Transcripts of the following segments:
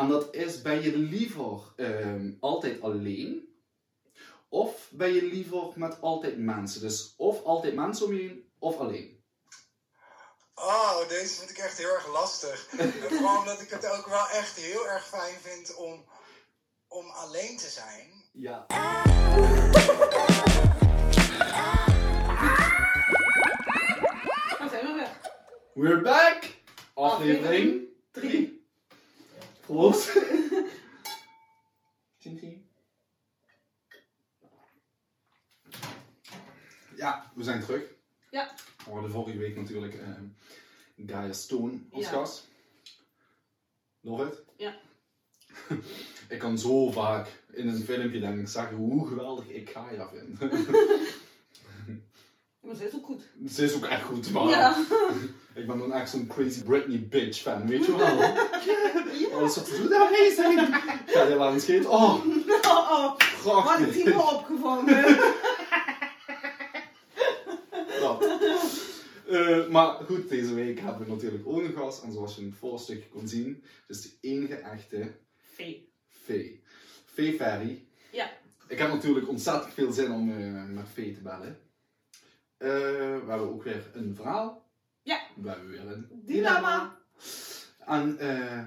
En dat is, ben je liever ehm, altijd alleen? Of ben je liever met altijd mensen? Dus of altijd mensen om je heen, of alleen. Oh, deze vind ik echt heel erg lastig. Vooral omdat ik het ook wel echt heel erg fijn vind om, om alleen te zijn. Ja. Dan zijn we weer. We're back! Aflevering 3. Tien. Ja, we zijn terug. Ja. We hadden vorige week natuurlijk eh, Gaia Stone als Ja. gast. Love it? Ja. ik kan zo vaak in een filmpje denken, zeggen hoe geweldig ik Gaia vind. Maar ze is ook goed. Ze is ook echt goed, maar Ja. Ik ben dan echt zo'n crazy Britney bitch fan, weet je wel? ja. Alles wat ze doet, amazing! Ga je aan het? Oh, Oh, oh. Hij prachtig! me opgevangen? Eh, maar goed, deze week hebben we natuurlijk ook een gast. En zoals je in het voorstukje kon zien, het is de enige echte Vee. Fee. Fee Ferry. Ja. Ik heb natuurlijk ontzettend veel zin om eh, met Fee te bellen. Eh, we hebben ook weer een verhaal. Ja. We hebben weer een Dilemma. En eh,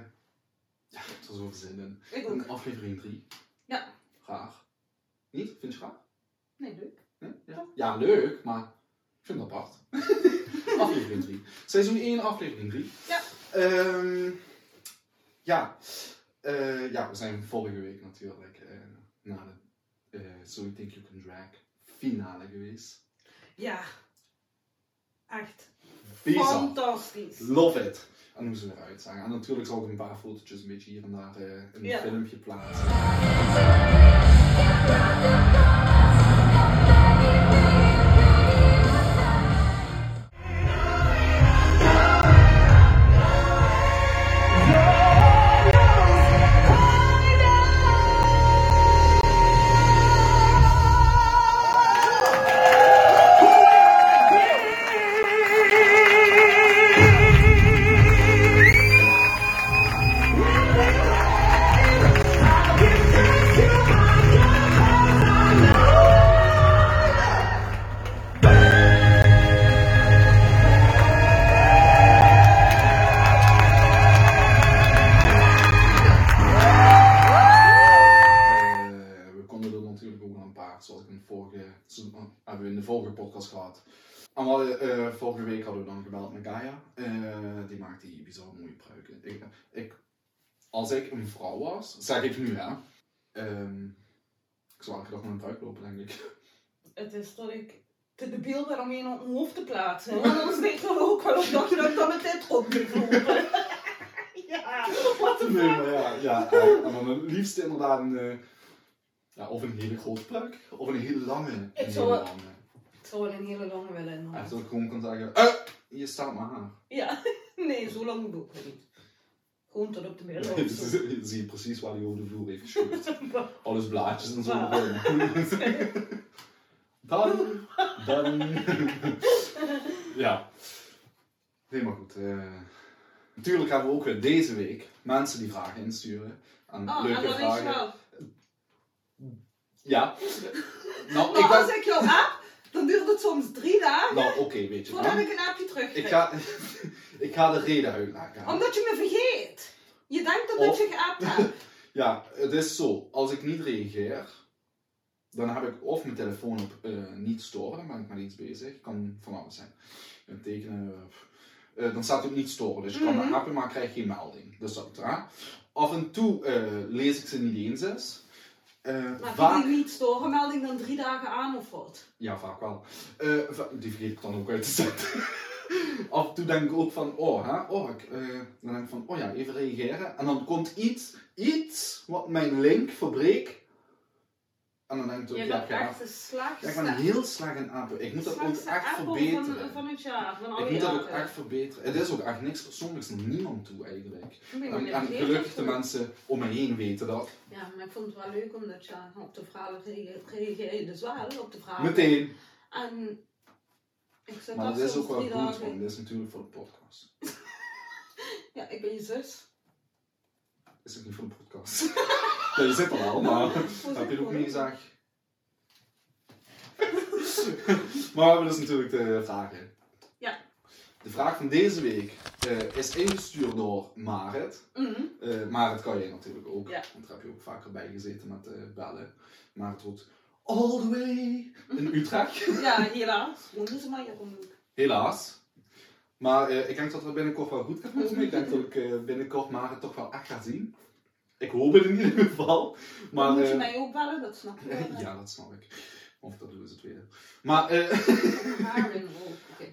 ja, ik heb er zoveel zin in. Ik ook. Aflevering 3. Ja. Graag. Niet? Vind je graag? Nee, leuk. Nee? Ja. ja, leuk, maar ik vind het apart. aflevering 3. Seizoen 1, aflevering 3. Ja. Ehm, ja. Eh, ja, we zijn vorige week natuurlijk eh, na de eh, So You Think You Can Drag finale geweest. Ja. Echt. Fantastisch. Love it. En hoe ze eruit zagen. En natuurlijk zal ik een paar fotootjes een beetje hier en daar eh, in een Ja. filmpje plaatsen. Die bizar mooie pruiken. Ik, ik, als ik een vrouw was, zeg ik nu hè. ehm, ik zou elke dag met een pruik lopen, denk ik. Het is dat ik te debiel ben om een op mijn hoofd te plaatsen. En anders denk ik ook wel op dat je dat dan met dit rond moet lopen. Ja, wat de Nee, maar ja, ja en dan het liefst inderdaad een, eh, ja, of een hele grote pruik, of een hele lange. Een Ik zou wel-. Ik zou wel een hele lange willen. Echt inderdaad. dat ik gewoon kan zeggen, eh, hier staat mijn haar. Ja, nee, zo lang moet ook niet. Gewoon tot op de middel zie je precies waar hij over de vloer heeft gescheurd. Alles blaadjes en zo. Dan, dan. ja. Nee, maar goed. eh, natuurlijk hebben we ook weer deze week mensen die vragen insturen. En Oh, leuke en dan is vragen. wel. Ja. Nou, Maar ik als ben... ik jou app, dan duurt het soms drie dagen Nou, oké, weet je voordat ik een appje terugkrijg. Ik ga, ik ga de reden uitleggen. Omdat je me vergeet. Je denkt dat Of- ik je geappt heb. Ja, het is zo. Als ik niet reageer, dan heb ik of mijn telefoon op eh, niet storen, dan ben ik met iets bezig. Kan van alles zijn. Een tekenen. eh, dan staat het op niet storen. Dus je kan Mhm. me appen, maar krijg geen melding. Dus dat hè. Af en toe eh, lees ik ze niet eens eens. Eh, Maar vaak, die niet storen melding dan drie dagen aan of wat? ja, vaak wel. Eh, va- die vergeet ik dan ook uit te zetten. Af en toe denk ik ook van, oh, hè, oh ik, eh, dan denk ik van, oh ja, even reageren. En dan komt iets, iets wat mijn link verbreekt. En dan ook, Je bent ja, echt ja, ik ben heel slecht in apen. Ik moet dat ook echt verbeteren. Van, van het jaar, van ik moet dat ook echt verbeteren. Het is ook echt niks persoonlijks naar niemand toe eigenlijk. En, en gelukkig de mensen om me heen weten dat. Ja, maar ik vond het wel leuk omdat je op de vragen rea- reageerde dus wel op de vragen. Meteen. En ik Maar dat dat is ook wel goed, want dit is natuurlijk voor de podcast. Ja, ik ben je zus. Is het niet voor de podcast? ja, je zit er wel, maar heb je ook niet gezegd? maar we hebben dus natuurlijk de vragen. Ja. De vraag van deze week eh, is ingestuurd door Marit. Mhm. Eh Marit kan jij natuurlijk ook, Ja. want daar heb je ook vaker bij gezeten met eh, bellen. Marit woont all the way in Utrecht. Ja, helaas. Moeten ze maar hier om doen. Helaas. Maar eh, ik denk dat het binnenkort wel goed gaat komen. Ik denk dat ik eh, binnenkort Marit toch wel echt ga zien. Ik hoop het in ieder geval. Maar, moet je eh, mij ook bellen, dat snap je wel. ja, dat snap ik. Of dat doen ze het tweede. Maar, eh,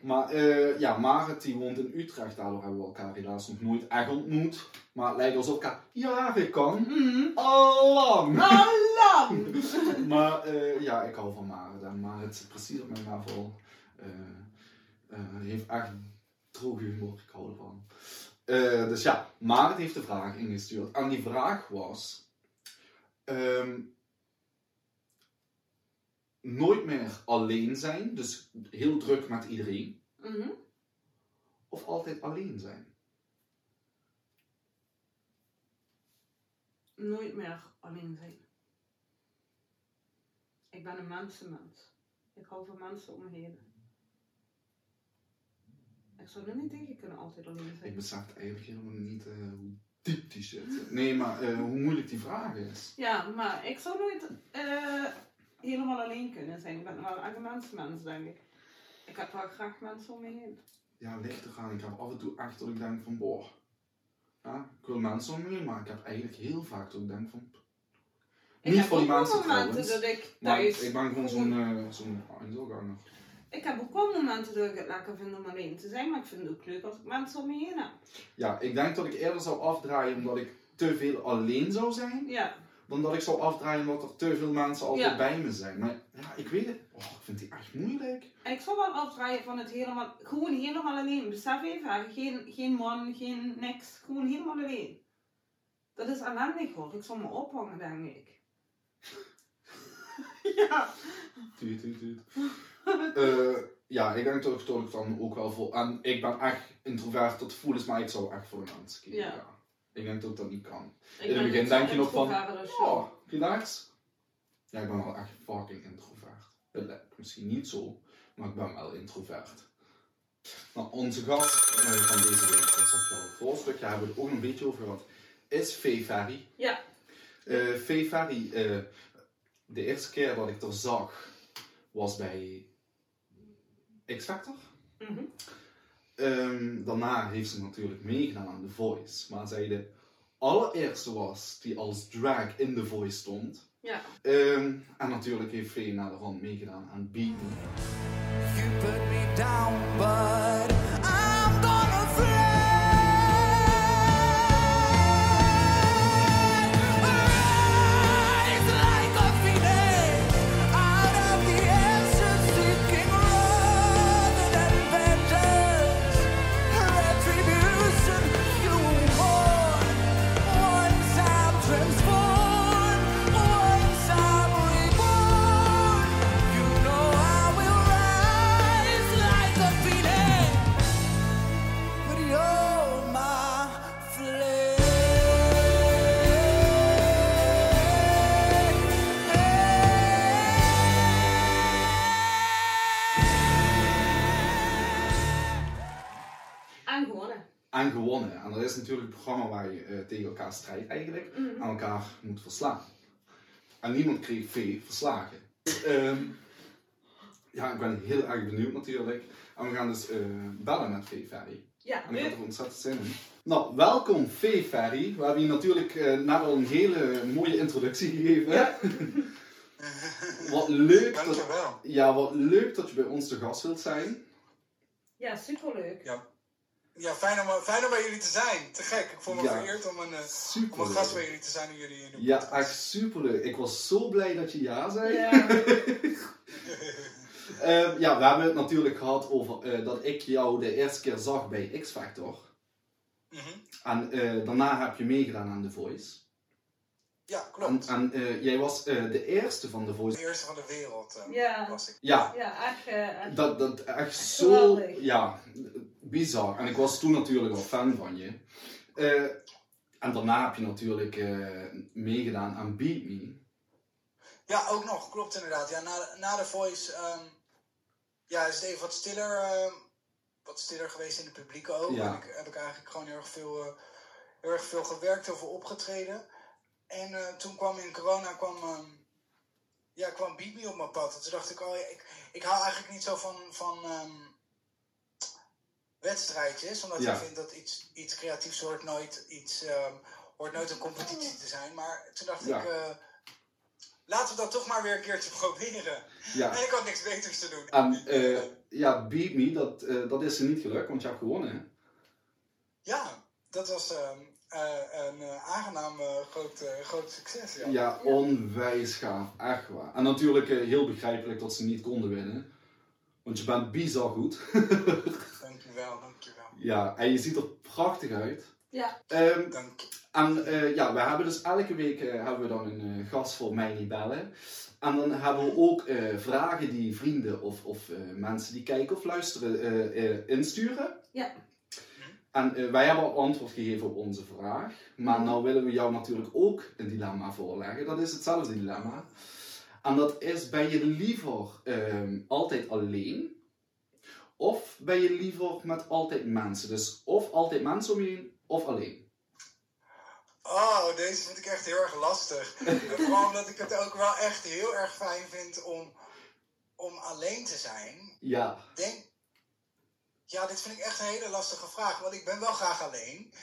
maar eh, ja, Marit die woont in Utrecht. Daardoor hebben we elkaar helaas nog nooit echt ontmoet. Maar het lijkt alsof ik haar jaren kan. Mhm. Allang! Allang! maar eh, ja, ik hou van Marit. En Marit zit precies op mijn level. Eh eh, heeft echt droge humor. Ik hou ervan. Eh, dus ja, Marit heeft de vraag ingestuurd. En die vraag was... ehm, nooit meer alleen zijn. Dus heel druk met iedereen. Mhm. Of altijd alleen zijn. Nooit meer alleen zijn. Ik ben een mensenmens. Ik hou van mensen om me heen. Ik zou er niet tegen kunnen altijd alleen Ik zijn. besef eigenlijk helemaal niet eh, hoe diep die shit zit. Nee, maar eh, hoe moeilijk die vraag is. Ja, maar ik zou nooit eh, helemaal alleen kunnen zijn. Ik ben wel een mensenmens, denk ik. Ik heb wel graag mensen om me heen. Ja, ligt eraan. Ik heb af en toe echt dat ik denk van, boah. Ja, ik wil mensen om me heen, maar ik heb eigenlijk heel vaak dat ik denk van... Ik Niet heb voor die mensen momenten trouwens. dat ik thuis... ik ben gewoon zo'n zo'n Einzelganger. Ik heb ook wel momenten dat ik het lekker vind om alleen te zijn, maar ik vind het ook leuk als ik mensen om me heen heb. Ja, ik denk dat ik eerder zou afdraaien omdat ik te veel alleen zou zijn, Ja, dan dat ik zou afdraaien omdat er te veel mensen altijd Ja. bij me zijn. Maar ja, ik weet het. Oh, ik vind die echt moeilijk. en ik zou wel afdraaien van het helemaal, gewoon helemaal alleen. Besef even, geen, geen man, geen niks, gewoon helemaal alleen. Dat is ellendig hoor, ik zou me ophangen denk ik. ja. Tuut, tuut, tuut. Eh, ja, ik denk dat ik, dat ik dan ook wel voor... En ik ben echt introvert tot voelens, maar ik zou echt voor de mensen kiezen. Ja. Ja. Ik denk dat ik dat niet kan. Ik In het begin denk je nog van, Oh, relax. Ja, ik ben wel echt fucking introvert. Misschien niet zo, maar ik ben wel introvert. Nou, onze gast eh, van deze week, dat zag je al het voorstukje, hebben we het ook een beetje over gehad, is Fee Ferry. Ja. Fee Ferry, eh, de eerste keer dat ik er zag, was bij X Factor. Mhm. Ehm, daarna heeft ze natuurlijk meegedaan aan The Voice, maar zij de allereerste was die als drag in The Voice stond. Ja. Ehm, en natuurlijk heeft Vee naar de rand meegedaan aan Beat Me. You put me down, but natuurlijk het programma waar je eh, tegen elkaar strijdt eigenlijk. Mhm. En elkaar moet verslaan. En niemand kreeg Vee verslagen. Ehm, ja, ik ben heel erg benieuwd natuurlijk. En we gaan dus eh, bellen met Vee Ferry. Ja, En ik heb er ontzettend zin in. Nou, welkom Vee Ferry. We hebben je natuurlijk eh, net al een hele mooie introductie gegeven. Ja. Wat leuk dat, ja, wat leuk dat je bij ons te gast wilt zijn. Ja, superleuk. Ja, fijn om, fijn om bij jullie te zijn. Te gek. Ik voel me Ja. vereerd om een, eh, om een gast bij jullie te zijn in jullie in de Ja, podcast. echt superleuk. Ik was zo blij dat je ja zei. Ja. Ehm, ja, we hebben het natuurlijk gehad over eh, dat ik jou de eerste keer zag bij X Factor. Mhm. En eh, daarna heb je meegedaan aan The Voice. Ja, klopt. en eh, jij was eh, de eerste van De Voice. eerste van de wereld eh, Ja. was ik. Ja, Ja, echt. eh, echt. dat, dat echt zo. Geweldig. Ja, bizar. En ik was toen natuurlijk al fan van je. Eh, En daarna heb je natuurlijk eh, meegedaan aan Beat Me. Ja, ook nog, klopt inderdaad. Ja, na, na de Voice ehm, ja, is het even wat stiller, ehm, wat stiller geweest in het publiek ook. Ja. En ik, heb ik eigenlijk gewoon heel erg veel, eh, heel erg veel gewerkt, heel veel opgetreden. En eh, toen kwam in corona kwam, ehm, ja, kwam Me op mijn pad. En toen dacht ik, oh ja, ik, ik hou eigenlijk niet zo van, van ehm, wedstrijdjes. Omdat Ja. ik vind dat iets, iets creatiefs hoort nooit, iets, ehm, hoort nooit een competitie te zijn. Maar toen dacht Ja. ik... eh, Laten we dat toch maar weer een keertje proberen. En ik had niks beters te doen. En eh, ja, Beat Me, dat, dat is er niet gelukt, want je hebt gewonnen. hè? Ja, dat was eh, een eh, aangenaam eh, groot, eh, groot succes. Ja. Ja, onwijs gaaf, echt waar. En natuurlijk heel begrijpelijk dat ze niet konden winnen. Want je bent bizar goed. Dankjewel, dankjewel. ja, en je ziet er prachtig uit. Ja. Ehm, Dank je. en eh, ja, we hebben dus elke week eh, hebben we dan een gast voor mij niet bellen. En dan hebben we ook eh, vragen die vrienden of, of eh, mensen die kijken of luisteren eh, eh, insturen. Ja. En eh, wij hebben al antwoord gegeven op onze vraag. Maar Mhm. nou willen we jou natuurlijk ook een dilemma voorleggen. Dat is hetzelfde dilemma. En dat is, ben je liever ehm, altijd alleen? Of ben je liever met altijd mensen? Dus of altijd mensen om je heen, of alleen. Oh, deze vind ik echt heel erg lastig. Vooral omdat ik het ook wel echt heel erg fijn vind om, om alleen te zijn. Ja, Denk, ja, dit vind ik echt een hele lastige vraag. Want ik ben wel graag alleen.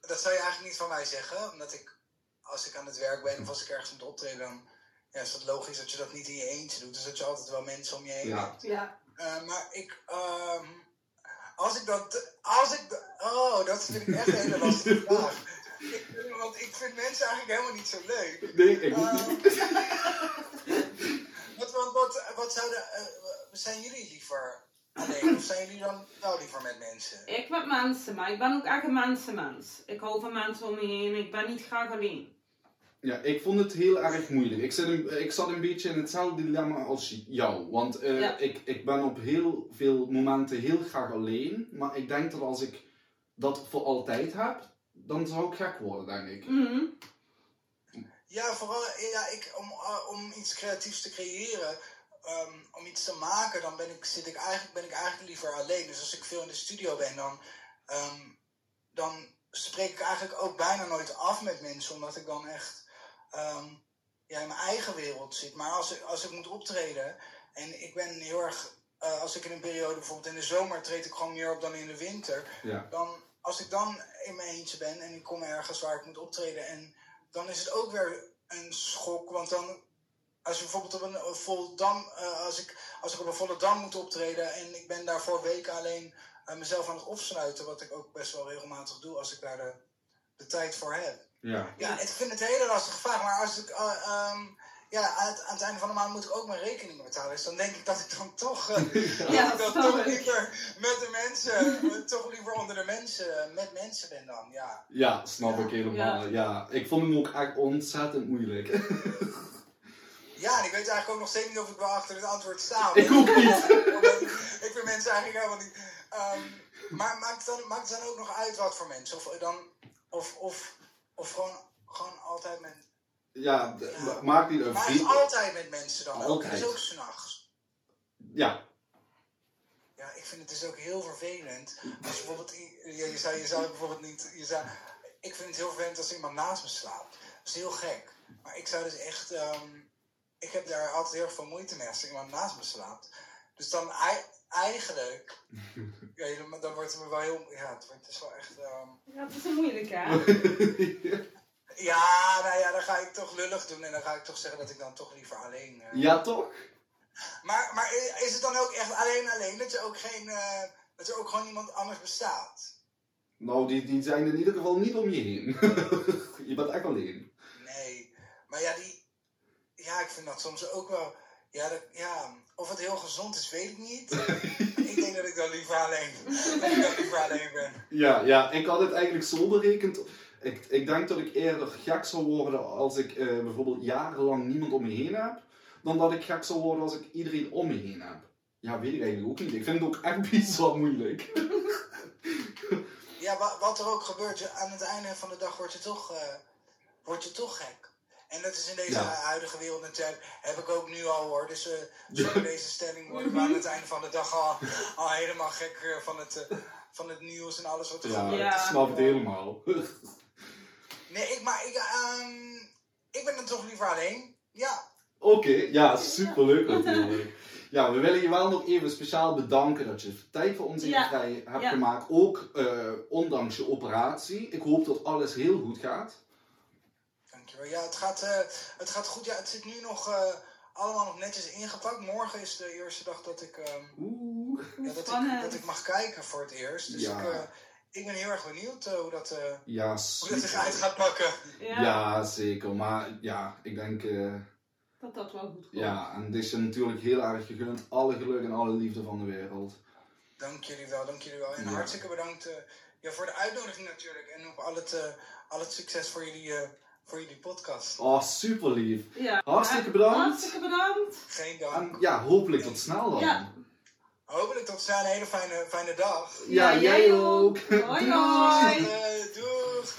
Dat zou je eigenlijk niet van mij zeggen. Omdat ik, als ik aan het werk ben of als ik ergens moet optreden, dan ja, is het logisch dat je dat niet in je eentje doet. Dus dat je altijd wel mensen om je heen Ja. hebt. Ja. Eh, maar ik, ehm, als ik dat, als ik, oh, dat vind ik echt een hele lastige vraag. Ik, want ik vind mensen eigenlijk helemaal niet zo leuk. nee, ik niet. wat, wat, wat, wat zouden, eh, zijn jullie liever alleen of zijn jullie dan wel liever met mensen? Ik met mensen, maar ik ben ook echt een mensenmens. Ik hou van mensen om me heen, ik ben niet graag alleen. Ja, ik vond het heel erg moeilijk. Ik zat een, ik zat een beetje in hetzelfde dilemma als jou. Want eh, Ja. ik, ik ben op heel veel momenten heel graag alleen. Maar ik denk dat als ik dat voor altijd heb, dan zou ik gek worden, denk ik. Mhm. Ja, vooral ja, ik, om, om iets creatiefs te creëren, ehm, om iets te maken, dan ben ik, zit ik eigenlijk, ben ik eigenlijk liever alleen. Dus als ik veel in de studio ben, dan, ehm, dan spreek ik eigenlijk ook bijna nooit af met mensen, omdat ik dan echt ehm, ja, in mijn eigen wereld zit. Maar als ik, als ik moet optreden, en ik ben heel erg, eh, als ik in een periode, bijvoorbeeld in de zomer, treed ik gewoon meer op dan in de winter Ja. dan, als ik dan in mijn eentje ben en ik kom ergens waar ik moet optreden, en dan is het ook weer een schok. Want dan, als je bijvoorbeeld op een, een vol dam, eh, als, ik, als ik op een volle dam moet optreden en ik ben daarvoor weken alleen eh, mezelf aan het opsluiten, wat ik ook best wel regelmatig doe als ik daar de, de tijd voor heb. Ja. Ja, ik vind het een hele lastige vraag, maar als ik. eh, ehm, ja, aan het, aan het einde van de maand moet ik ook mijn rekeningen betalen. Dus dan denk ik dat ik dan toch, eh, Ja, dat ik dan toch ik. liever met de mensen, toch liever onder de mensen, met mensen ben dan, ja. Ja, snap Ja. ik helemaal. Ja. ik vond hem ook echt ontzettend moeilijk. Ja, en ik weet eigenlijk ook nog steeds niet of ik wel achter het antwoord sta. ik ook niet. Ik vind mensen eigenlijk helemaal niet. Ehm, maar maakt het, dan, maakt het dan ook nog uit wat voor mensen? Of, dan, of, of, of gewoon, gewoon altijd met. Ja, d- maakt niet een Maar echt altijd met mensen dan? Ook, dus ook s'nachts. Ja, Ja, ik vind het dus ook heel vervelend. Als je bijvoorbeeld, je, zou, je zou bijvoorbeeld niet, je zou, ik vind het heel vervelend als iemand naast me slaapt. Dat is heel gek. Maar ik zou dus echt, ehm, ik heb daar altijd heel erg veel moeite mee als iemand naast me slaapt. Dus dan ei- eigenlijk, ja, dan- dan wordt het me wel heel, ja, het wordt- het is wel echt, ehm, Ja, het is een moeilijk hè. ja, nou ja, dan ga ik toch lullig doen en dan ga ik toch zeggen dat ik dan toch liever alleen. eh, ja toch? Maar, maar is het dan ook echt alleen alleen dat je ook geen, eh, dat er ook gewoon iemand anders bestaat? Nou, die, die zijn in ieder geval niet om je heen. je bent echt alleen. Nee, maar ja, die, ja, ik vind dat soms ook wel, ja, dat, ja, of het heel gezond is, weet ik niet. ik denk dat ik dan liever alleen, dat ik dan liever alleen ben. Ja, ja, ik had het eigenlijk zo berekend. Ik, ik denk dat ik eerder gek zou worden als ik eh, bijvoorbeeld jarenlang niemand om me heen heb, dan dat ik gek zou worden als ik iedereen om me heen heb. Ja, weet ik eigenlijk ook niet. Ik vind het ook echt bizar moeilijk. ja, wa- wat er ook gebeurt, je- aan het einde van de dag word je toch, eh, word je toch gek. En dat is in deze Ja. huidige wereld natuurlijk, heb ik ook nu al hoor. Dus eh zonder deze stelling worden we aan het einde van de dag al, al helemaal gek eh, van het, eh, van het nieuws en alles wat er Ja, gebeurt. Ja. ik snap het helemaal. Nee, ik, maar ik, ehm, ik ben dan toch liever alleen. Ja, Oké, ja, superleuk natuurlijk. Ja, we willen je wel nog even speciaal bedanken dat je tijd voor ons even Ja. vrij hebt Ja. gemaakt. Ook eh, ondanks je operatie. Ik hoop dat alles heel goed gaat. Dankjewel. Ja, het gaat, eh, het gaat goed. Ja, het zit nu nog eh, allemaal nog netjes ingepakt. Morgen is de eerste dag dat ik, ehm, Oeh. ja, dat, ik, Spannend. dat ik mag kijken voor het eerst. Dus Ja. ik, eh, ik ben heel erg benieuwd hoe, dat, eh, Ja, hoe dat zich uit gaat pakken. Ja, Ja, zeker. Maar ja, ik denk, eh, dat dat wel goed komt. ja, en dit is je natuurlijk heel erg gegund. Alle geluk en alle liefde van de wereld. Dank jullie wel, dank jullie wel. En Ja. hartstikke bedankt eh, ja, voor de uitnodiging natuurlijk. En ook al het, eh, al het succes voor jullie, eh, voor jullie podcast. Oh, super lief. Ja. Hartstikke bedankt. Hartstikke bedankt. Geen dank. En ja, hopelijk tot snel dan. Ja. Hopelijk tot snel een hele fijne, fijne dag. Ja, Ja, jij ook. Hoi, Doei. hoi. Eh, doeg!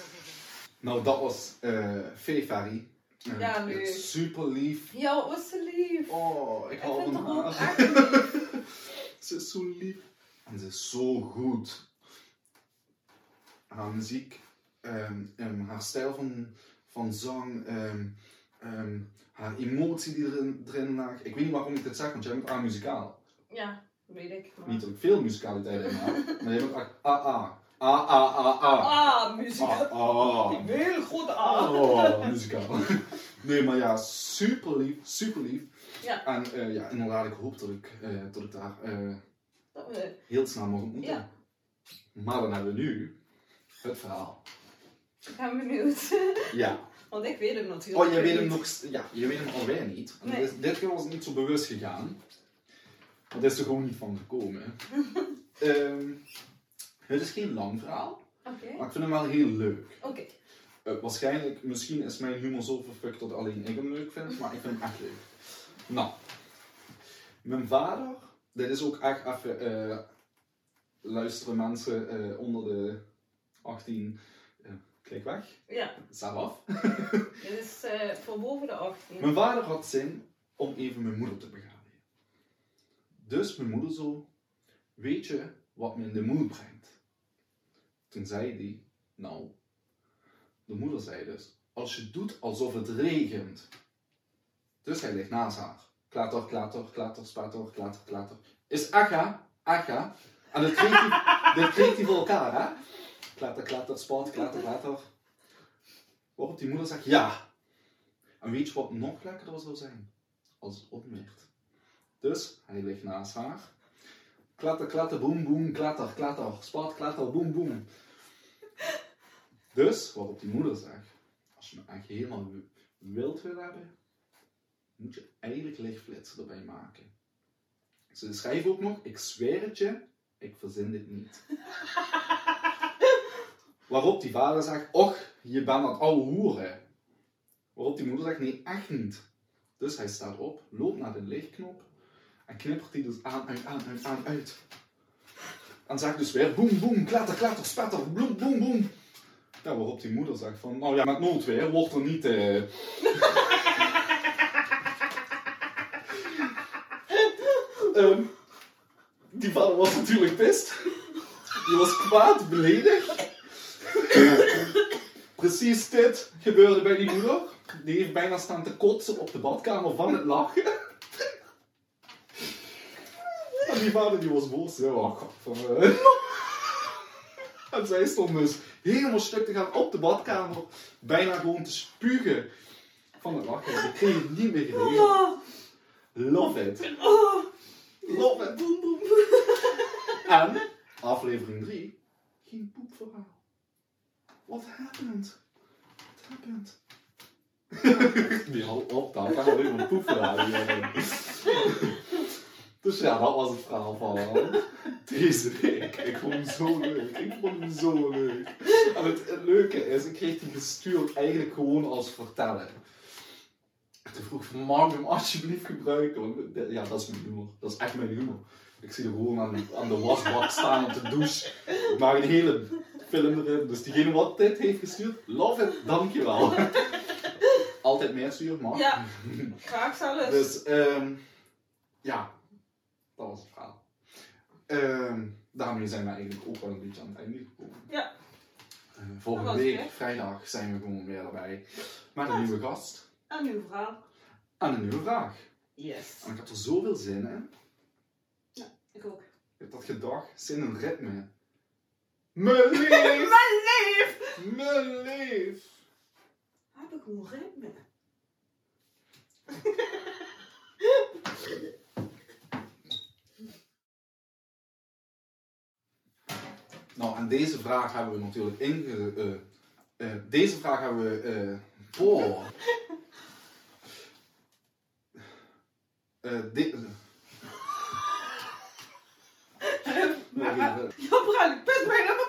Nou, dat was eh Fee Ferry. Eh, Ja, leuk. Super lief. Ja, wat was ze lief. Oh, ik hou van haar. Ze is zo lief. En ze is zo goed. Haar muziek, ehm, ehm, haar stijl van, van zang, ehm, ehm, haar emotie die erin, erin lag. Ik weet niet waarom ik dit zeg, want jij bent A-muzikaal. Ja, weet ik. maar- Niet dat ik veel musicaliteit in heb, maar jij bent AA. A-A-A-A. Ah, muziek. Ah. Heel goed aan. Oh, muzikaal. Nee, maar ja, super lief, super lief. Ja. En eh, ja, inderdaad, ik hoop dat ik, eh, dat ik daar eh, Dat we- heel snel mag ontmoeten. Ja. Maar dan hebben we nu het verhaal. Ik ben benieuwd. Ja. Want ik weet hem natuurlijk Oh, jij weet hem nog, ja, je weet hem alweer niet. Nee. dit, dit keer was het niet zo bewust gegaan. Want is er gewoon niet van gekomen. Ehm, het is geen lang verhaal, Oké. maar ik vind hem wel heel leuk. Oké. Eh, waarschijnlijk, misschien is mijn humor zo verfukt dat alleen ik hem leuk vind, maar ik vind hem echt leuk. Nou, mijn vader, dit is ook echt even, eh, luisteren mensen eh, onder de 18, klik weg, Ja, sta af. dit is eh, voor boven de 18. Mijn vader had zin om even mijn moeder te begradigen. Dus mijn moeder zo, weet je wat me in de moed brengt? Toen zei hij, nou, de moeder zei dus, als je doet alsof het regent. Dus hij ligt naast haar. Klater, klater, klater, spater, klater, klater. Is aga, aga. En dat kreeg hij, dat kreeg hij voor elkaar, hè? Klater, klater, spat, klater, klater. Waarop die moeder zegt, ja. En weet je wat nog lekkerder zou zijn? Als het opmeert. Dus hij ligt naast haar. Klatter, klatter, boem, boem, klatter, klatter, spat, klatter, boem, boem. Dus, waarop die moeder zegt, als je me echt helemaal wi- wild wil hebben, moet je eigenlijk lichtflitsen erbij maken. Ze schrijven ook nog, ik zweer het je, ik verzin dit niet. Waarop die vader zegt, och, je bent dat oude hoeren. Waarop die moeder zegt, nee, echt niet. Dus hij staat op, loopt naar de lichtknop en knippert die dus aan, uit, aan, uit, aan, uit. En zegt dus weer, boem, boem, klatter, klatter, spatter, bloem, boem, boem. Ja, waarop die moeder zegt van, nou ja, met noodweer wordt er niet... eh Ehm, die vader was natuurlijk pist. Die was kwaad, beledigd. Precies dit gebeurde bij die moeder. Die heeft bijna staan te kotsen op de badkamer van het lachen. En die vader die was boos. Ja, oh, van, eh. En zij stond dus helemaal stuk te gaan op de badkamer. Bijna gewoon te spugen van het lachen. Ik kreeg het niet meer geregeld. Love it. Love it. En aflevering 3, geen poepverhaal. What happened? What happened? Die hou op, dan gaan we weer een poepverhaal hebben. Dus ja, dat was het verhaal van deze week. Ik vond hem zo leuk. Ik vond hem zo leuk. En het, leuke is, ik kreeg die gestuurd eigenlijk gewoon als vertellen. Toen vroeg ik van, mag hem alsjeblieft gebruiken? Want ja, dat is mijn humor. Dat is echt mijn humor. Ik zie er gewoon aan, aan de wasbak staan op de douche. Ik maak een hele film erin. Dus diegene wat dit heeft gestuurd, love it, dankjewel. Altijd meer sturen, maar. Ja, graag zelfs. Dus, ehm ja, dat was het verhaal. Ehm daarmee zijn we eigenlijk ook wel een beetje aan het einde gekomen. Ja. Eh, volgende week, vrijdag, zijn we gewoon weer erbij. Met een nieuwe gast Een nieuw verhaal. en een nieuwe vraag. Yes. En ik heb er zoveel zin in. Ik ook. Ik heb dat gedacht, zin in ritme. Mijn lief! Mijn lief! Mijn lief! Heb ik gewoon ritme. Nou, en deze vraag hebben we natuurlijk inge... eh, eh, deze vraag hebben we... eh boah. Eh, di- Nog even. Ja, Brad, ik put bijna mijn